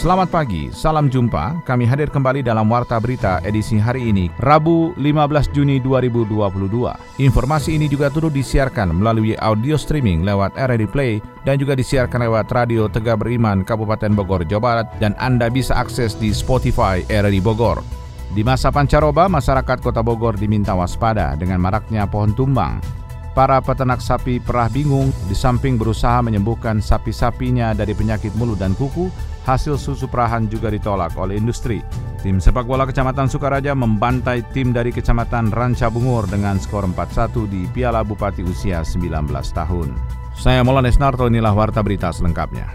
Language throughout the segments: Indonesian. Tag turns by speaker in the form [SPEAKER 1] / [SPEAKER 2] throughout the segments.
[SPEAKER 1] Selamat pagi, salam jumpa. Kami hadir kembali dalam Warta Berita edisi hari ini, Rabu 15 Juni 2022. Informasi ini juga turut disiarkan melalui audio streaming lewat RRI Play dan juga disiarkan lewat Radio Tegak Beriman Kabupaten Bogor, Jawa Barat dan Anda bisa akses di Spotify RRI Bogor. Di masa pancaroba, masyarakat Kota Bogor diminta waspada dengan maraknya pohon tumbang. Para peternak sapi perah bingung di samping berusaha menyembuhkan sapi-sapinya dari penyakit mulut dan kuku, hasil susu perahan juga ditolak oleh industri. Tim sepak bola Kecamatan Sukaraja membantai tim dari Kecamatan Ranca Bungur dengan skor 4-1 di Piala Bupati usia 19 tahun. Saya Molanes Narto, inilah Warta Berita selengkapnya.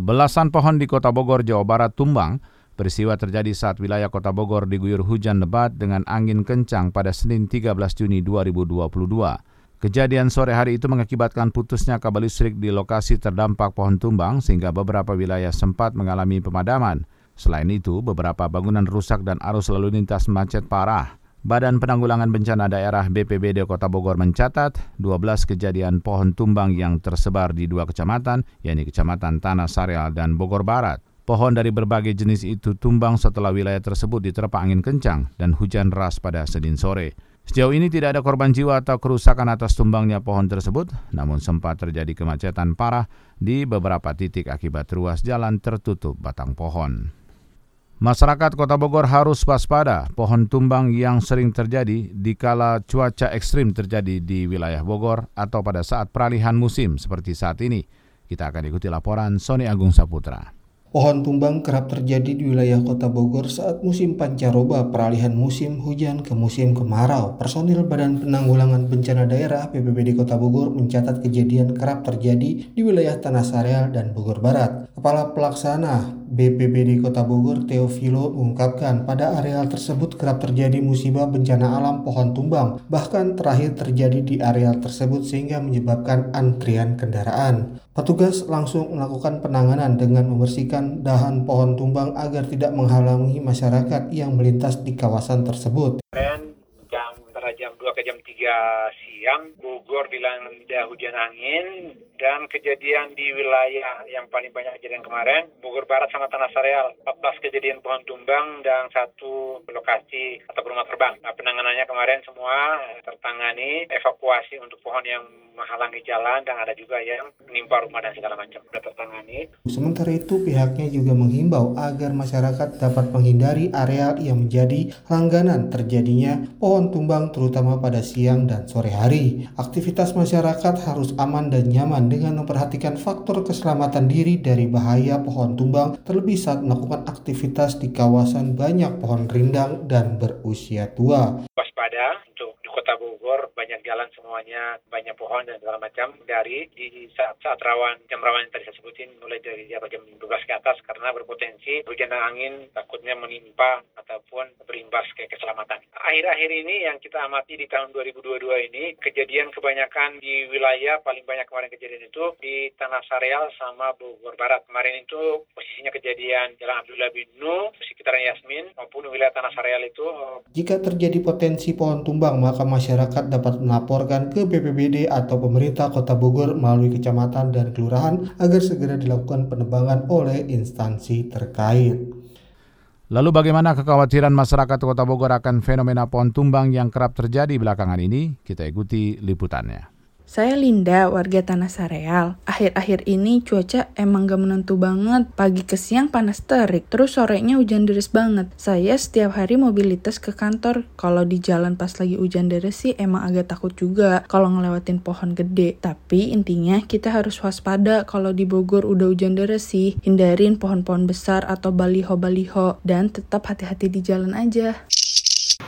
[SPEAKER 1] Belasan pohon di kota Bogor, Jawa Barat tumbang Peristiwa terjadi saat wilayah kota Bogor diguyur hujan lebat dengan angin kencang pada Senin 13 Juni 2022. Kejadian sore hari itu mengakibatkan putusnya kabel listrik di lokasi terdampak pohon tumbang sehingga beberapa wilayah sempat mengalami pemadaman. Selain itu, beberapa bangunan rusak dan arus lalu lintas macet parah. Badan Penanggulangan Bencana Daerah BPBD Kota Bogor mencatat 12 kejadian pohon tumbang yang tersebar di dua kecamatan, yakni Kecamatan Tanah Sareal dan Bogor Barat. Pohon dari berbagai jenis itu tumbang setelah wilayah tersebut diterpa angin kencang dan hujan deras pada Senin sore. Sejauh ini tidak ada korban jiwa atau kerusakan atas tumbangnya pohon tersebut, namun sempat terjadi kemacetan parah di beberapa titik akibat ruas jalan tertutup batang pohon. Masyarakat Kota Bogor harus waspada pohon tumbang yang sering terjadi di kala cuaca ekstrim terjadi di wilayah Bogor atau pada saat peralihan musim seperti saat ini. Kita akan ikuti laporan Sony Agung Saputra.
[SPEAKER 2] Pohon tumbang kerap terjadi di wilayah kota Bogor saat musim pancaroba peralihan musim hujan ke musim kemarau. Personil Badan Penanggulangan Bencana Daerah BPBD Kota Bogor mencatat kejadian kerap terjadi di wilayah Tanah Sareal dan Bogor Barat. Kepala Pelaksana BPBD Kota Bogor Teofilo mengungkapkan pada areal tersebut kerap terjadi musibah bencana alam pohon tumbang, bahkan terakhir terjadi di areal tersebut sehingga menyebabkan antrian kendaraan. Petugas langsung melakukan penanganan dengan membersihkan dahan pohon tumbang agar tidak menghalangi masyarakat yang melintas di kawasan tersebut.
[SPEAKER 3] Jam antara jam 2 3 siang, Bogor dilanda hujan angin, dan kejadian di wilayah yang paling banyak kejadian kemarin, Bogor Barat sama Tanah Sareal, 14 kejadian pohon tumbang dan satu lokasi atau rumah terbang. Nah, penanganannya kemarin semua tertangani, evakuasi untuk pohon yang menghalangi jalan dan ada juga yang menimpa rumah dan segala macam sudah tertangani.
[SPEAKER 2] Sementara itu pihaknya juga menghimbau agar masyarakat dapat menghindari area yang menjadi langganan terjadinya pohon tumbang terutama pada siang dan sore hari. Aktivitas masyarakat harus aman dan nyaman dengan memperhatikan faktor keselamatan diri dari bahaya pohon tumbang terlebih saat melakukan aktivitas di kawasan banyak pohon rindang dan berusia tua.
[SPEAKER 3] Waspada untuk di kota Bogor banyak jalan semuanya banyak pohon dan segala macam dari di saat, saat rawan jam rawan yang tadi saya sebutin mulai dari jam 12 ke atas karena berpotensi hujan angin takutnya menimpa ataupun berimbas ke keselamatan. Akhir-akhir ini yang kita amati di tahun 2022 ini kejadian kebanyakan di wilayah paling banyak kemarin kejadian itu di Tanah Sareal sama Bogor Barat. Kemarin itu posisinya kejadian Jalan Abdullah bin Nuh, sekitaran Yasmin maupun wilayah Tanah Sareal itu.
[SPEAKER 2] Jika terjadi potensi pohon tumbang maka masyarakat dapat melaporkan ke BPBD atau pemerintah Kota Bogor melalui kecamatan dan kelurahan agar segera dilakukan penebangan oleh instansi terkait.
[SPEAKER 1] Lalu bagaimana kekhawatiran masyarakat Kota Bogor akan fenomena pohon tumbang yang kerap terjadi belakangan ini? Kita ikuti liputannya.
[SPEAKER 4] Saya Linda, warga Tanah Sareal. Akhir-akhir ini cuaca emang gak menentu banget. Pagi ke siang panas terik, terus sorenya hujan deras banget. Saya setiap hari mobilitas ke kantor. Kalau di jalan pas lagi hujan deras sih emang agak takut juga kalau ngelewatin pohon gede. Tapi intinya kita harus waspada kalau di Bogor udah hujan deras sih. Hindarin pohon-pohon besar atau baliho-baliho dan tetap hati-hati di jalan aja.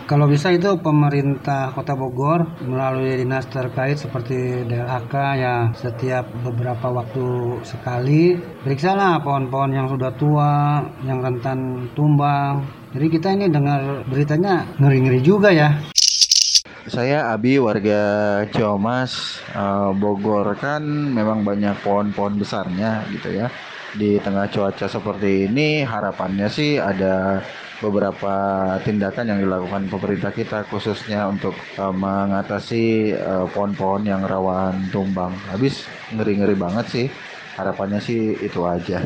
[SPEAKER 5] Kalau bisa itu pemerintah Kota Bogor melalui dinas terkait seperti DLHK ya setiap beberapa waktu sekali periksalah pohon-pohon yang sudah tua, yang rentan tumbang. Jadi kita ini dengar beritanya ngeri-ngeri juga ya.
[SPEAKER 6] Saya Abi warga Ciomas uh, Bogor kan memang banyak pohon-pohon besarnya gitu ya. Di tengah cuaca seperti ini harapannya sih ada beberapa tindakan yang dilakukan pemerintah kita khususnya untuk uh, mengatasi uh, pohon-pohon yang rawan tumbang. Habis ngeri-ngeri banget sih. Harapannya sih itu aja.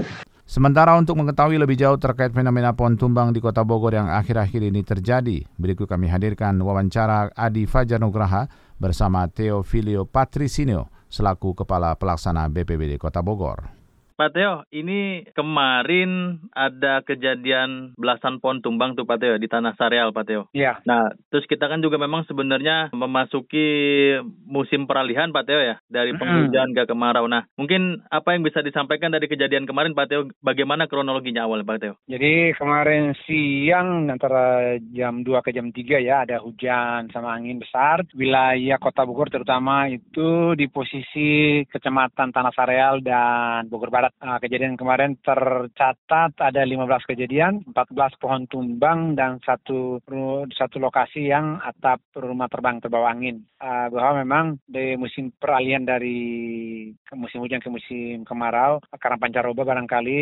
[SPEAKER 1] Sementara untuk mengetahui lebih jauh terkait fenomena pohon tumbang di kota Bogor yang akhir-akhir ini terjadi, berikut kami hadirkan wawancara Adi Fajar Nugraha bersama Teofilio Patrisinio selaku Kepala Pelaksana BPBD Kota Bogor.
[SPEAKER 7] Pak Teo, ini kemarin ada kejadian belasan pohon tumbang tuh Pak Teo di Tanah Sareal Pak Teo.
[SPEAKER 3] Iya.
[SPEAKER 7] Nah, terus kita kan juga memang sebenarnya memasuki musim peralihan Pak Teo ya, dari penghujan ke kemarau. Nah, mungkin apa yang bisa disampaikan dari kejadian kemarin Pak Teo, bagaimana kronologinya awal Pak Teo?
[SPEAKER 3] Jadi kemarin siang antara jam 2 ke jam 3 ya ada hujan sama angin besar. Wilayah Kota Bogor terutama itu di posisi Kecamatan Tanah Sareal dan Bogor Barat Barat. Nah, kejadian kemarin tercatat ada 15 kejadian, 14 pohon tumbang dan satu satu lokasi yang atap rumah terbang terbawa angin. Uh, bahwa memang di musim peralihan dari musim hujan ke musim kemarau karena pancaroba barangkali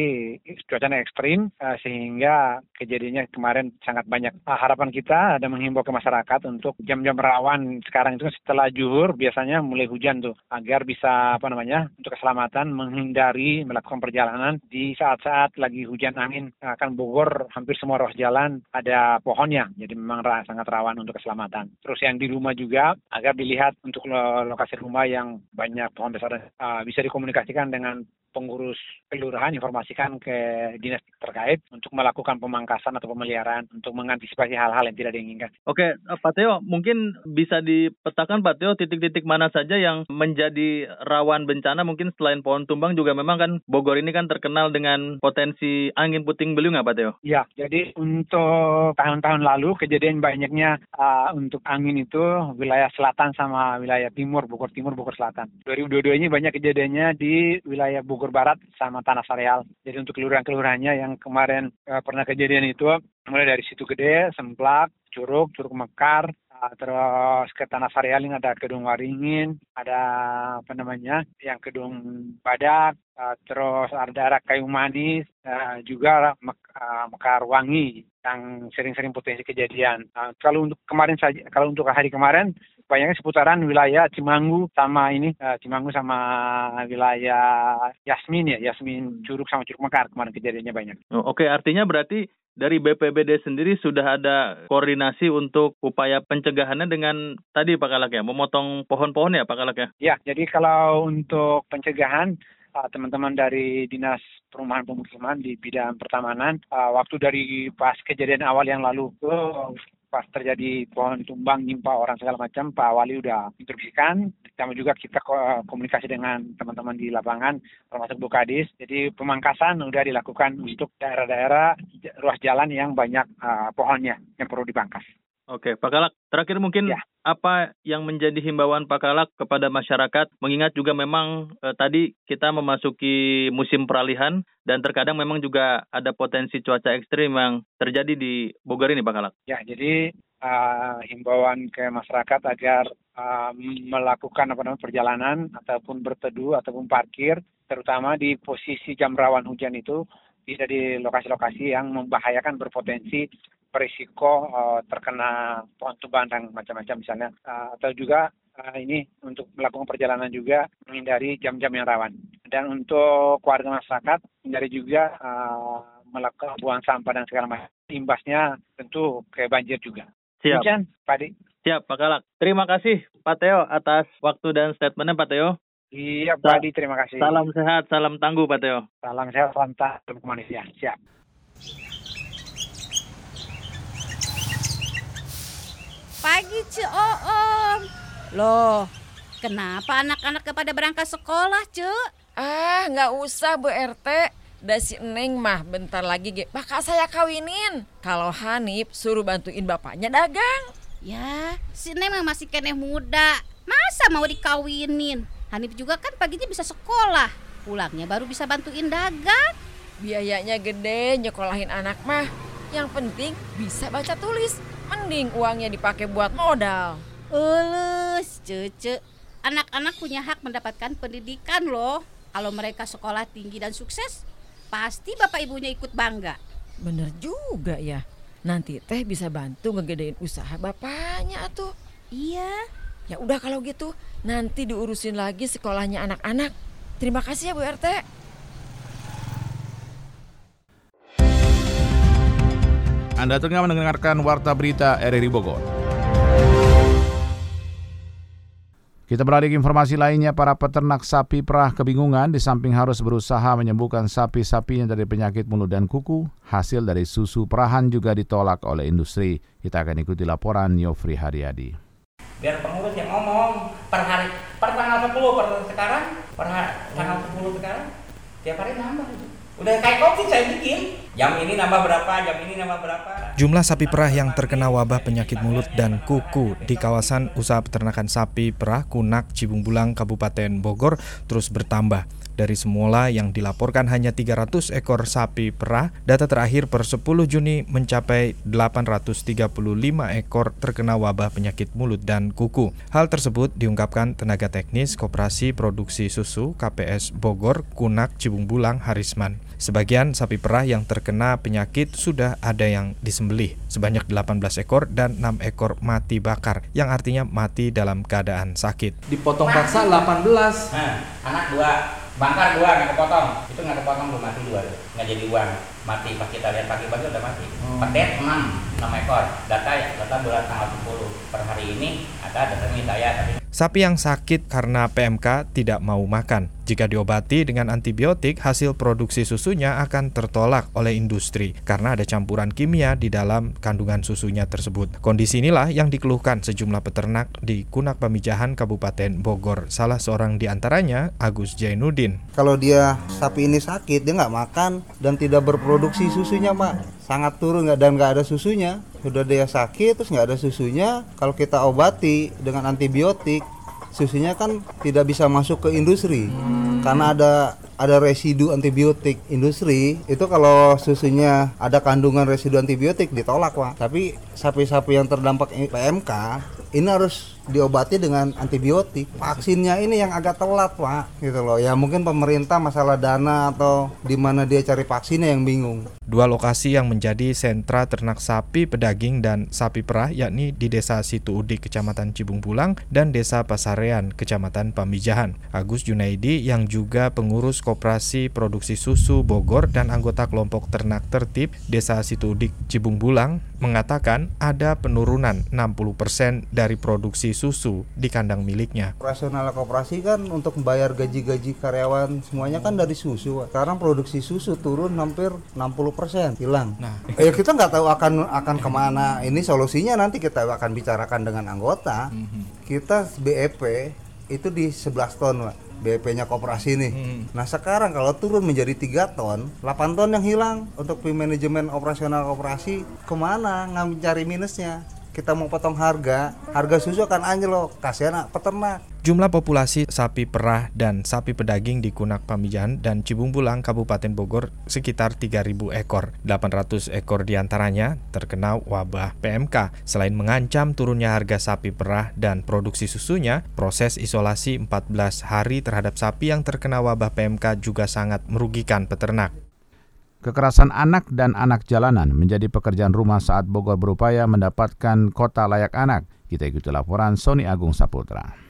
[SPEAKER 3] cuacanya ekstrim uh, sehingga kejadiannya kemarin sangat banyak. Uh, harapan kita ada menghimbau ke masyarakat untuk jam-jam rawan sekarang itu setelah juhur biasanya mulai hujan tuh agar bisa apa namanya untuk keselamatan menghindari melakukan perjalanan di saat-saat lagi hujan angin akan Bogor hampir semua ruas jalan ada pohonnya jadi memang sangat rawan untuk keselamatan. Terus yang di rumah juga agar dilihat untuk lokasi rumah yang banyak pohon besar uh, bisa dikomunikasikan dengan pengurus kelurahan informasikan ke dinas terkait untuk melakukan pemangkasan atau pemeliharaan untuk mengantisipasi hal-hal yang tidak diinginkan.
[SPEAKER 7] Oke, eh, Pak Teo, mungkin bisa dipetakan Pak Teo titik-titik mana saja yang menjadi rawan bencana mungkin selain pohon tumbang juga memang kan Bogor ini kan terkenal dengan potensi angin puting beliung nggak Pak Teo?
[SPEAKER 3] Ya, jadi untuk tahun-tahun lalu kejadian banyaknya uh, untuk angin itu wilayah selatan sama wilayah timur, Bogor Timur, Bogor Selatan. 2022 ini banyak kejadiannya di wilayah Bogor Bogor Barat sama Tanah Sareal. Jadi untuk kelurahan-kelurahannya yang kemarin uh, pernah kejadian itu mulai dari situ gede, Semplak, Curug, Curug Mekar, uh, terus ke Tanah Sareal ini ada Kedung Waringin, ada apa namanya, yang Kedung Badak, uh, terus ada daerah Kayu Manis, juga Mek Mekar Wangi yang sering-sering potensi kejadian. Kalau untuk kemarin saja, kalau untuk hari kemarin banyaknya seputaran wilayah Cimanggu sama ini uh, Cimanggu sama wilayah Yasmin ya Yasmin Curug sama Curug Mekar kemarin kejadiannya banyak.
[SPEAKER 7] Oh, Oke okay. artinya berarti dari BPBD sendiri sudah ada koordinasi untuk upaya pencegahannya dengan tadi Pak Kalak ya, memotong pohon-pohon ya Pak Kalak ya?
[SPEAKER 3] Ya, jadi kalau untuk pencegahan teman-teman dari Dinas Perumahan Pemukiman di bidang pertamanan, waktu dari pas kejadian awal yang lalu ke pas terjadi pohon tumbang nimpa orang segala macam Pak Wali udah instruksikan. Sama juga kita komunikasi dengan teman-teman di lapangan termasuk Bukadis jadi pemangkasan udah dilakukan untuk daerah-daerah ruas jalan yang banyak uh, pohonnya yang perlu dipangkas.
[SPEAKER 7] Oke, Pak Kalak, terakhir mungkin ya. apa yang menjadi himbauan Pak Kalak kepada masyarakat, mengingat juga memang eh, tadi kita memasuki musim peralihan dan terkadang memang juga ada potensi cuaca ekstrim yang terjadi di Bogor ini, Pak Kalak.
[SPEAKER 3] Ya, jadi uh, himbauan ke masyarakat agar uh, melakukan apa namanya perjalanan ataupun berteduh ataupun parkir, terutama di posisi jam rawan hujan itu tidak di lokasi-lokasi yang membahayakan berpotensi berisiko uh, terkena pohon tumbang dan macam-macam misalnya uh, atau juga uh, ini untuk melakukan perjalanan juga menghindari jam-jam yang rawan dan untuk warga masyarakat hindari juga uh, melakukan buang sampah dan segala macam imbasnya tentu ke banjir juga.
[SPEAKER 7] Siap.
[SPEAKER 3] Demikian, Pak Di.
[SPEAKER 7] Siap, Pak Kalak. Terima kasih Pak Teo atas waktu dan statementnya Pak Teo.
[SPEAKER 3] Iya, Pak Di, terima kasih.
[SPEAKER 7] Salam sehat, salam tangguh Pak Teo.
[SPEAKER 3] Salam sehat, salam tangguh kemanusiaan. Siap.
[SPEAKER 8] Pagi, Ci Oom. Loh, kenapa anak-anak kepada berangkat sekolah, Cuk?
[SPEAKER 9] Ah, nggak usah, Bu RT. Dah si Neng mah bentar lagi ge bakal saya kawinin. Kalau Hanif suruh bantuin bapaknya dagang.
[SPEAKER 8] Ya, si Neng mah masih keneh muda. Masa mau dikawinin? Hanif juga kan paginya bisa sekolah. Pulangnya baru bisa bantuin dagang.
[SPEAKER 9] Biayanya gede nyekolahin anak mah. Yang penting bisa baca tulis. Mending uangnya dipakai buat modal.
[SPEAKER 8] Ulus, cece. Anak-anak punya hak mendapatkan pendidikan loh. Kalau mereka sekolah tinggi dan sukses, pasti bapak ibunya ikut bangga.
[SPEAKER 9] Bener juga ya. Nanti teh bisa bantu ngegedein usaha bapaknya tuh.
[SPEAKER 8] Iya.
[SPEAKER 9] Ya udah kalau gitu, nanti diurusin lagi sekolahnya anak-anak. Terima kasih ya Bu RT.
[SPEAKER 1] Anda tengah mendengarkan Warta Berita RRI Bogor. Kita beralih ke informasi lainnya, para peternak sapi perah kebingungan di samping harus berusaha menyembuhkan sapi-sapinya dari penyakit mulut dan kuku, hasil dari susu perahan juga ditolak oleh industri. Kita akan ikuti laporan Yofri Haryadi.
[SPEAKER 10] Biar pengurus yang ngomong per hari, per tanggal 10 per sekarang, per tanggal 10 sekarang, tiap hari nambah itu. Udah kayak kopi saya bikin. Jam ini nambah berapa, jam ini nambah berapa.
[SPEAKER 11] Jumlah sapi perah yang terkena wabah penyakit mulut dan kuku di kawasan usaha peternakan sapi perah Kunak, Cibung Bulang, Kabupaten Bogor terus bertambah. Dari semula yang dilaporkan hanya 300 ekor sapi perah, data terakhir per 10 Juni mencapai 835 ekor terkena wabah penyakit mulut dan kuku. Hal tersebut diungkapkan tenaga teknis Koperasi Produksi Susu KPS Bogor, Kunak, Cibung Bulang, Harisman. Sebagian sapi perah yang terkena penyakit sudah ada yang disembelih, sebanyak 18 ekor dan 6 ekor mati bakar, yang artinya mati dalam keadaan sakit.
[SPEAKER 10] Dipotong paksa 18. Nah, anak dua, bangkar dua nggak kepotong. Itu nggak kepotong belum mati dua, nggak jadi uang. Mati pas kita lihat pagi-pagi udah mati. Hmm. Pedet 6, 6 ekor. Data ya, data bulan tanggal 10 per hari ini ada datanya saya tapi
[SPEAKER 11] Sapi yang sakit karena PMK tidak mau makan. Jika diobati dengan antibiotik, hasil produksi susunya akan tertolak oleh industri karena ada campuran kimia di dalam kandungan susunya tersebut. Kondisi inilah yang dikeluhkan sejumlah peternak di Kunak Pamijahan Kabupaten Bogor. Salah seorang di antaranya Agus Jainuddin.
[SPEAKER 12] Kalau dia sapi ini sakit, dia nggak makan dan tidak berproduksi susunya, Pak. Sangat turun dan nggak ada susunya. Sudah dia sakit terus nggak ada susunya. Kalau kita obati dengan antibiotik, susunya kan tidak bisa masuk ke industri karena ada ada residu antibiotik industri itu kalau susunya ada kandungan residu antibiotik ditolak pak tapi sapi-sapi yang terdampak PMK ini harus diobati dengan antibiotik. Vaksinnya ini yang agak telat pak gitu loh. Ya mungkin pemerintah masalah dana atau di mana dia cari vaksinnya yang bingung.
[SPEAKER 11] Dua lokasi yang menjadi sentra ternak sapi, pedaging, dan sapi perah yakni di Desa Situ Udik, Kecamatan Cibung Bulang, dan Desa Pasarean, Kecamatan Pamijahan. Agus Junaidi yang juga pengurus Koperasi Produksi Susu Bogor dan anggota kelompok ternak tertib Desa Situ Udik, Cibung Bulang, mengatakan ada penurunan 60% dari produksi susu di kandang miliknya.
[SPEAKER 12] operasional koperasi kan untuk membayar gaji-gaji karyawan semuanya kan dari susu sekarang produksi susu turun hampir 60% hilang nah ya kita nggak tahu akan akan ke mana ini solusinya nanti kita akan bicarakan dengan anggota kita BEP itu di 11 ton Pak. BEP-nya koperasi nih. Nah sekarang kalau turun menjadi 3 ton, 8 ton yang hilang untuk manajemen operasional koperasi ke mana ngambil cari minusnya? Kita mau potong harga, harga susu akan anjlok, kasihan peternak.
[SPEAKER 11] Jumlah populasi sapi perah dan sapi pedaging di Kunak Pamijahan dan Cibung Bulang, Kabupaten Bogor sekitar 3.000 ekor. 800 ekor di antaranya terkena wabah PMK. Selain mengancam turunnya harga sapi perah dan produksi susunya, proses isolasi 14 hari terhadap sapi yang terkena wabah PMK juga sangat merugikan peternak.
[SPEAKER 1] Kekerasan anak dan anak jalanan menjadi pekerjaan rumah saat Bogor berupaya mendapatkan kota layak anak. Kita ikuti laporan Sony Agung Saputra.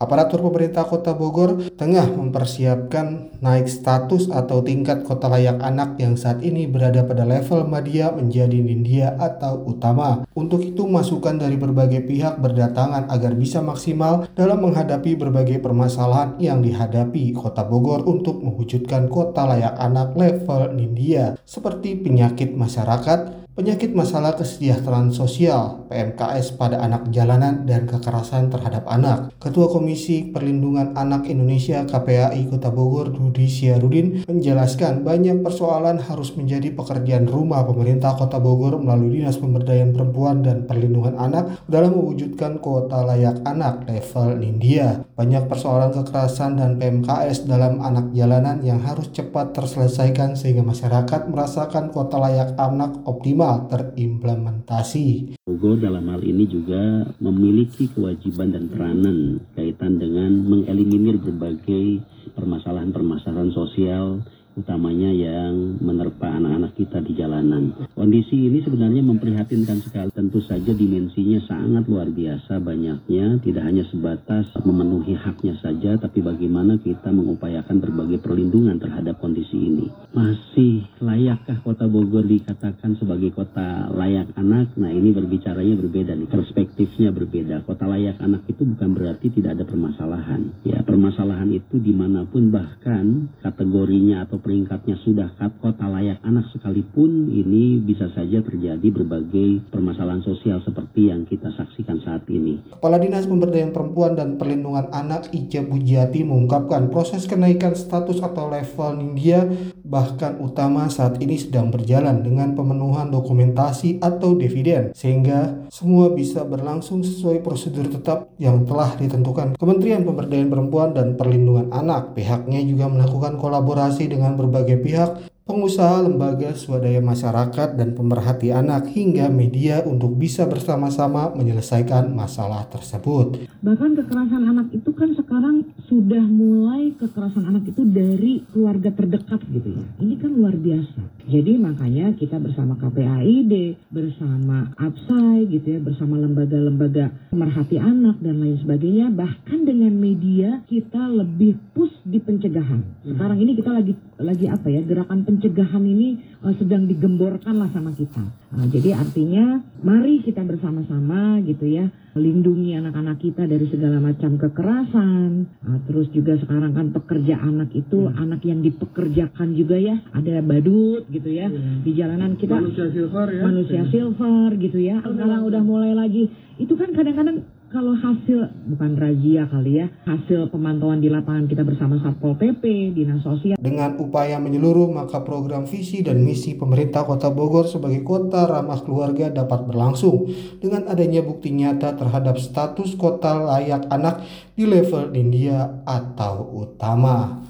[SPEAKER 2] Aparatur pemerintah Kota Bogor tengah mempersiapkan naik status atau tingkat kota layak anak yang saat ini berada pada level media menjadi Nindya atau utama. Untuk itu masukan dari berbagai pihak berdatangan agar bisa maksimal dalam menghadapi berbagai permasalahan yang dihadapi Kota Bogor untuk mewujudkan kota layak anak level Nindya seperti penyakit masyarakat, penyakit masalah kesejahteraan sosial, PMKS pada anak jalanan, dan kekerasan terhadap anak. Ketua Komisi Perlindungan Anak Indonesia KPAI Kota Bogor Rudi Siarudin menjelaskan banyak persoalan harus menjadi pekerjaan rumah pemerintah Kota Bogor melalui Dinas Pemberdayaan Perempuan dan Perlindungan Anak dalam mewujudkan kota layak anak level Nindya. Banyak persoalan kekerasan dan PMKS dalam anak jalanan yang harus cepat terselesaikan sehingga masyarakat merasakan kota layak anak optimal terimplementasi.
[SPEAKER 13] Bogor dalam hal ini juga memiliki kewajiban dan peranan kaitan dengan mengeliminir berbagai permasalahan-permasalahan sosial utamanya yang menerpa anak-anak kita di jalanan. Kondisi ini sebenarnya memprihatinkan sekali. Tentu saja dimensinya sangat luar biasa banyaknya, tidak hanya sebatas memenuhi haknya saja, tapi bagaimana kita mengupayakan berbagai perlindungan terhadap kondisi ini. Masih layakkah kota Bogor dikatakan sebagai kota layak anak? Nah ini berbicaranya berbeda nih, perspektifnya berbeda. Kota layak anak itu bukan berarti tidak ada permasalahan. Ya permasalahan itu di mana pun bahkan kategorinya atau peringkatnya sudah kota layak anak sekalipun ini bisa saja terjadi berbagai permasalahan sosial seperti yang kita saksikan saat ini.
[SPEAKER 2] Kepala Dinas Pemberdayaan Perempuan dan Perlindungan Anak Ija Bujiati mengungkapkan proses kenaikan status atau level Nindya bahkan utama saat ini sedang berjalan dengan pemenuhan dokumentasi atau dividen sehingga semua bisa berlangsung sesuai prosedur tetap yang telah ditentukan. Kementerian Pemberdayaan Perempuan dan Perlindungan Anak pihaknya juga melakukan kolaborasi dengan dengan berbagai pihak, pengusaha, lembaga, swadaya masyarakat, dan pemerhati anak hingga media untuk bisa bersama-sama menyelesaikan masalah tersebut.
[SPEAKER 14] Bahkan kekerasan anak itu kan sekarang sudah mulai kekerasan anak itu dari keluarga terdekat gitu ya. Ini kan luar biasa. Jadi makanya kita bersama KPAID, bersama APSAI gitu ya, bersama lembaga-lembaga pemerhati anak dan lain sebagainya, bahkan dengan media kita lebih push di pencegahan. Sekarang ini kita lagi lagi apa ya, gerakan pencegahan ini uh, sedang digemborkan lah sama kita. Uh, jadi artinya mari kita bersama-sama gitu ya, lindungi anak-anak kita dari segala macam kekerasan. Uh, terus juga sekarang kan pekerja anak itu hmm. anak yang dipekerjakan juga ya, ada badut gitu ya hmm. di jalanan kita
[SPEAKER 15] manusia silver ya
[SPEAKER 14] manusia silver gitu ya sekarang udah mulai lagi itu kan kadang-kadang kalau hasil bukan razia kali ya hasil pemantauan di lapangan kita bersama Satpol PP, Dinas Sosial
[SPEAKER 2] dengan upaya menyeluruh maka program visi dan misi pemerintah Kota Bogor sebagai kota ramah keluarga dapat berlangsung dengan adanya bukti nyata terhadap status kota layak anak di level India atau utama.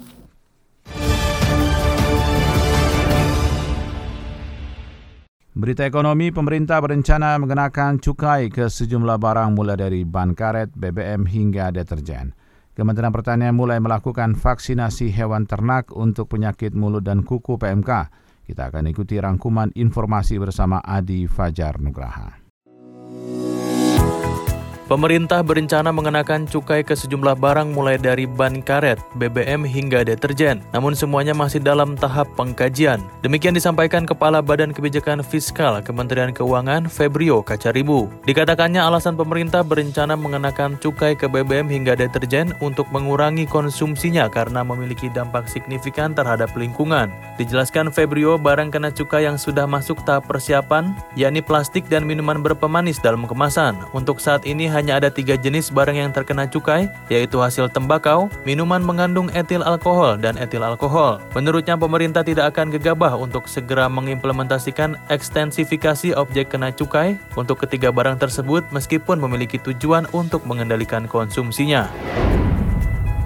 [SPEAKER 1] Berita ekonomi, pemerintah berencana mengenakan cukai ke sejumlah barang mulai dari ban karet, BBM hingga deterjen. Kementerian Pertanian mulai melakukan vaksinasi hewan ternak untuk penyakit mulut dan kuku PMK. Kita akan ikuti rangkuman informasi bersama Adi Fajar Nugraha.
[SPEAKER 16] Pemerintah berencana mengenakan cukai ke sejumlah barang mulai dari ban karet, BBM hingga deterjen. Namun semuanya masih dalam tahap pengkajian. Demikian disampaikan Kepala Badan Kebijakan Fiskal Kementerian Keuangan Febrio Kacaribu. Dikatakannya alasan pemerintah berencana mengenakan cukai ke BBM hingga deterjen untuk mengurangi konsumsinya karena memiliki dampak signifikan terhadap lingkungan. Dijelaskan Febrio barang kena cukai yang sudah masuk tahap persiapan, yakni plastik dan minuman berpemanis dalam kemasan. Untuk saat ini hanya ada tiga jenis barang yang terkena cukai, yaitu hasil tembakau, minuman mengandung etil alkohol, dan etil alkohol. Menurutnya pemerintah tidak akan gegabah untuk segera mengimplementasikan ekstensifikasi objek kena cukai untuk ketiga barang tersebut meskipun memiliki tujuan untuk mengendalikan konsumsinya.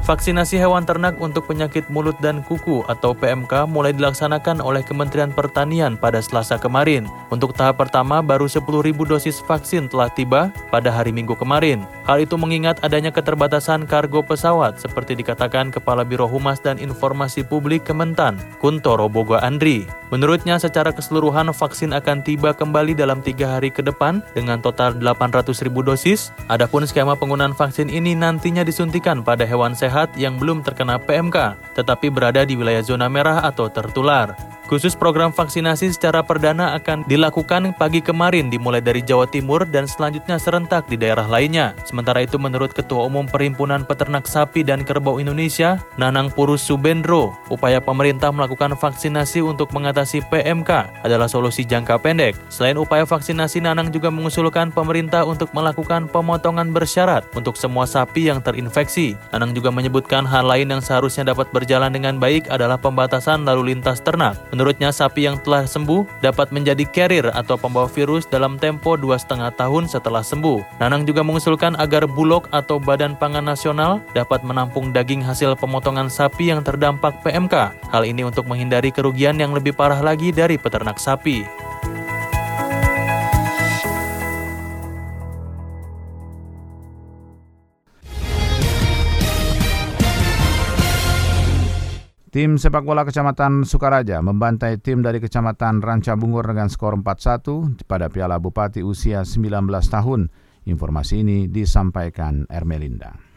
[SPEAKER 16] Vaksinasi hewan ternak untuk penyakit mulut dan kuku atau PMK mulai dilaksanakan oleh Kementerian Pertanian pada Selasa kemarin. Untuk tahap pertama, baru 10.000 dosis vaksin telah tiba pada hari Minggu kemarin. Hal itu mengingat adanya keterbatasan kargo pesawat, seperti dikatakan Kepala Biro Humas dan Informasi Publik Kementan, Kuntoro Bogo Andri. Menurutnya, secara keseluruhan vaksin akan tiba kembali dalam tiga hari ke depan dengan total 800.000 dosis. Adapun skema penggunaan vaksin ini nantinya disuntikan pada hewan sehat sehat yang belum terkena PMK, tetapi berada di wilayah zona merah atau tertular. Khusus program vaksinasi secara perdana akan dilakukan pagi kemarin dimulai dari Jawa Timur dan selanjutnya serentak di daerah lainnya. Sementara itu menurut Ketua Umum Perhimpunan Peternak Sapi dan Kerbau Indonesia, Nanang Purus Subendro, upaya pemerintah melakukan vaksinasi untuk mengatasi PMK adalah solusi jangka pendek. Selain upaya vaksinasi, Nanang juga mengusulkan pemerintah untuk melakukan pemotongan bersyarat untuk semua sapi yang terinfeksi. Nanang juga menyebutkan hal lain yang seharusnya dapat berjalan dengan baik adalah pembatasan lalu lintas ternak. Menurutnya, sapi yang telah sembuh dapat menjadi carrier atau pembawa virus dalam tempo dua setengah tahun setelah sembuh. Nanang juga mengusulkan agar Bulog atau Badan Pangan Nasional dapat menampung daging hasil pemotongan sapi yang terdampak PMK. Hal ini untuk menghindari kerugian yang lebih parah lagi dari peternak sapi.
[SPEAKER 1] Tim sepak bola Kecamatan Sukaraja membantai tim dari Kecamatan Ranca Bungur dengan skor 4-1 pada Piala Bupati usia 19 tahun. Informasi ini disampaikan Ermelinda.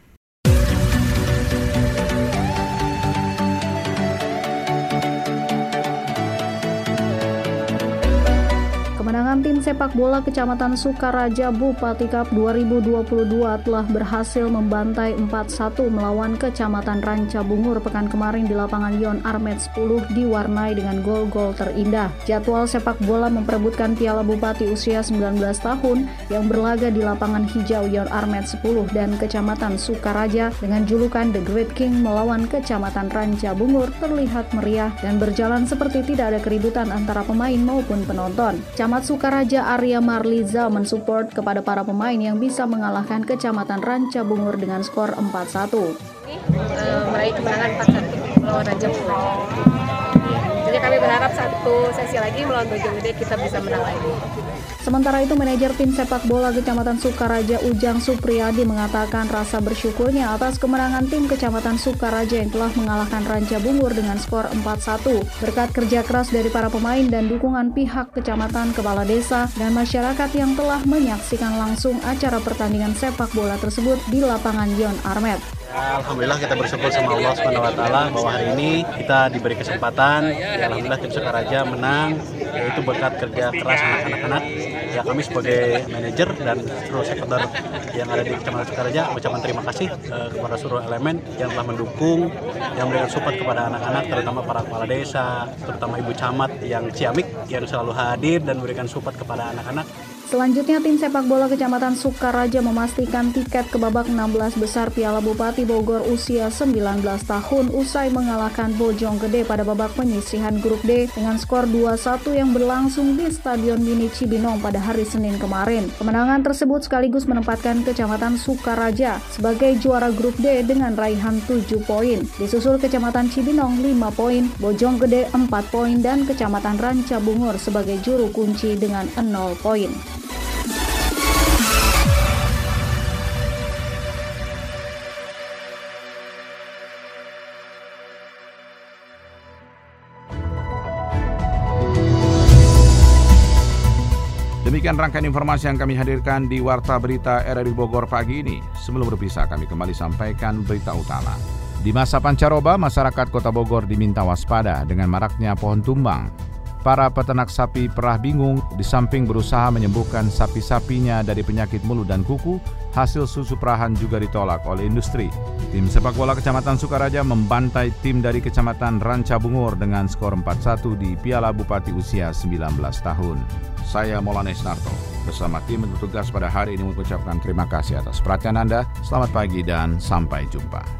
[SPEAKER 15] Tim sepak bola Kecamatan Sukaraja Bupati Cup 2022 telah berhasil membantai 4-1 melawan Kecamatan Ranca Bungur pekan kemarin di lapangan Yon Armet 10 diwarnai dengan gol-gol terindah. Jadwal sepak bola memperebutkan Piala Bupati usia 19 tahun yang berlaga di lapangan hijau Yon Armet 10 dan Kecamatan Sukaraja dengan julukan The Great King melawan Kecamatan Ranca Bungur terlihat meriah dan berjalan seperti tidak ada keributan antara pemain maupun penonton. Camat Camat Sukaraja Arya Marliza mensupport kepada para pemain yang bisa mengalahkan Kecamatan Ranca Bungur dengan skor 4-1. Uh,
[SPEAKER 17] meraih kemenangan 4-1 melawan Ranca Bungur. Jadi kami berharap satu sesi lagi melawan Bojonggede kita bisa menang lagi.
[SPEAKER 15] Sementara itu, manajer tim sepak bola Kecamatan Sukaraja Ujang Supriyadi mengatakan rasa bersyukurnya atas kemenangan tim Kecamatan Sukaraja yang telah mengalahkan Ranca Bungur dengan skor 4-1. Berkat kerja keras dari para pemain dan dukungan pihak kecamatan, kepala desa, dan masyarakat yang telah menyaksikan langsung acara pertandingan sepak bola tersebut di lapangan Yon Armet.
[SPEAKER 18] Alhamdulillah kita bersyukur sama Allah Subhanahu wa taala bahwa hari ini kita diberi kesempatan ya alhamdulillah tim Sukaraja menang yaitu berkat kerja keras anak-anak ya kami sebagai manajer dan seluruh sektor yang ada di Kecamatan Sukaraja ucapan terima kasih uh, kepada seluruh elemen yang telah mendukung yang memberikan support kepada anak-anak terutama para kepala desa terutama ibu camat yang ciamik yang selalu hadir dan memberikan support kepada anak-anak
[SPEAKER 15] Selanjutnya tim sepak bola Kecamatan Sukaraja memastikan tiket ke babak 16 besar Piala Bupati Bogor usia 19 tahun usai mengalahkan Bojong Gede pada babak penyisihan grup D dengan skor 2-1 yang berlangsung di Stadion Mini Cibinong pada hari Senin kemarin. Kemenangan tersebut sekaligus menempatkan Kecamatan Sukaraja sebagai juara grup D dengan raihan 7 poin. Disusul Kecamatan Cibinong 5 poin, Bojong Gede 4 poin dan Kecamatan Ranca Bungur sebagai juru kunci dengan 0 poin.
[SPEAKER 1] Demikian rangkaian informasi yang kami hadirkan di Warta Berita RRI Bogor pagi ini. Sebelum berpisah, kami kembali sampaikan berita utama. Di masa pancaroba, masyarakat Kota Bogor diminta waspada dengan maraknya pohon tumbang. Para peternak sapi perah bingung di samping berusaha menyembuhkan sapi-sapinya dari penyakit mulut dan kuku, hasil susu perahan juga ditolak oleh industri. Tim sepak bola Kecamatan Sukaraja membantai tim dari Kecamatan Ranca Bungur dengan skor 4-1 di Piala Bupati usia 19 tahun. Saya Maulana Isnarto bersama tim bertugas pada hari ini mengucapkan terima kasih atas perhatian Anda. Selamat pagi dan sampai jumpa.